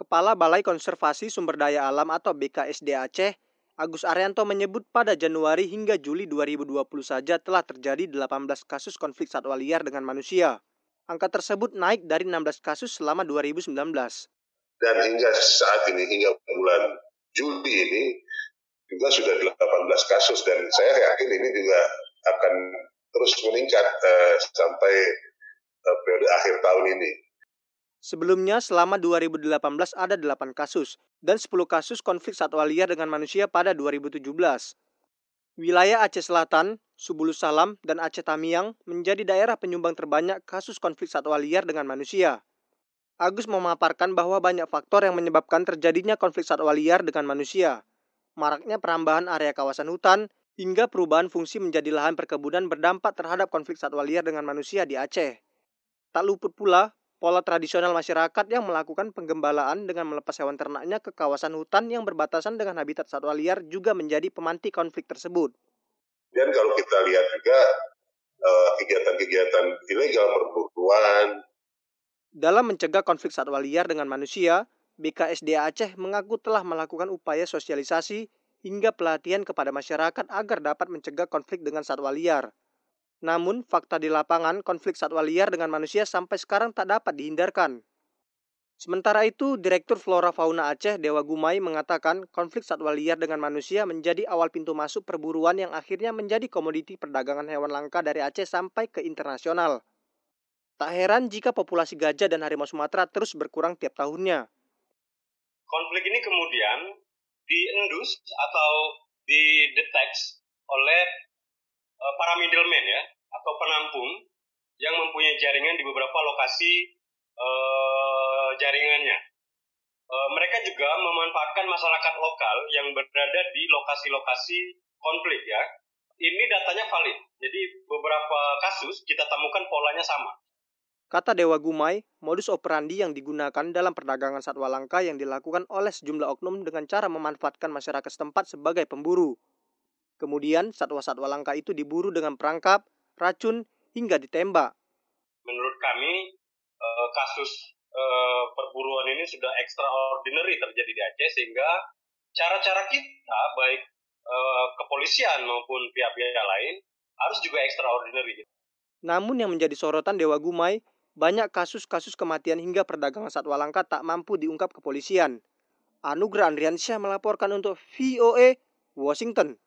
Kepala Balai Konservasi Sumber Daya Alam atau BKSD Aceh, Agus Arianto menyebut pada Januari hingga Juli 2020 saja telah terjadi 18 kasus konflik satwa liar dengan manusia. Angka tersebut naik dari 16 kasus selama 2019. Dan hingga saat ini, hingga bulan Juli ini, juga sudah 18 kasus. Dan saya yakin ini juga akan terus meningkat uh, sampai uh, periode akhir tahun ini. Sebelumnya, selama 2018 ada 8 kasus dan 10 kasus konflik satwa liar dengan manusia pada 2017. Wilayah Aceh Selatan, Subulus Salam, dan Aceh Tamiang menjadi daerah penyumbang terbanyak kasus konflik satwa liar dengan manusia. Agus memaparkan bahwa banyak faktor yang menyebabkan terjadinya konflik satwa liar dengan manusia. Maraknya perambahan area kawasan hutan, hingga perubahan fungsi menjadi lahan perkebunan berdampak terhadap konflik satwa liar dengan manusia di Aceh. Tak luput pula pola tradisional masyarakat yang melakukan penggembalaan dengan melepas hewan ternaknya ke kawasan hutan yang berbatasan dengan habitat satwa liar juga menjadi pemantik konflik tersebut. Dan kalau kita lihat juga eh, kegiatan-kegiatan ilegal perburuan. Dalam mencegah konflik satwa liar dengan manusia, BKSDA Aceh mengaku telah melakukan upaya sosialisasi hingga pelatihan kepada masyarakat agar dapat mencegah konflik dengan satwa liar. Namun, fakta di lapangan konflik satwa liar dengan manusia sampai sekarang tak dapat dihindarkan. Sementara itu, Direktur Flora Fauna Aceh Dewa Gumai mengatakan konflik satwa liar dengan manusia menjadi awal pintu masuk perburuan yang akhirnya menjadi komoditi perdagangan hewan langka dari Aceh sampai ke internasional. Tak heran jika populasi gajah dan harimau Sumatera terus berkurang tiap tahunnya. Konflik ini kemudian diendus atau dideteksi oleh para middleman ya atau penampung yang mempunyai jaringan di beberapa lokasi uh, jaringannya. Uh, mereka juga memanfaatkan masyarakat lokal yang berada di lokasi-lokasi konflik ya. Ini datanya valid. Jadi beberapa kasus kita temukan polanya sama. Kata Dewa Gumai, modus operandi yang digunakan dalam perdagangan satwa langka yang dilakukan oleh sejumlah oknum dengan cara memanfaatkan masyarakat setempat sebagai pemburu. Kemudian satwa-satwa langka itu diburu dengan perangkap, racun, hingga ditembak. Menurut kami eh, kasus eh, perburuan ini sudah extraordinary terjadi di Aceh sehingga cara-cara kita baik eh, kepolisian maupun pihak-pihak lain harus juga extraordinary. Namun yang menjadi sorotan Dewa Gumai, banyak kasus-kasus kematian hingga perdagangan satwa langka tak mampu diungkap kepolisian. Anugerah Andriansyah melaporkan untuk VOA Washington.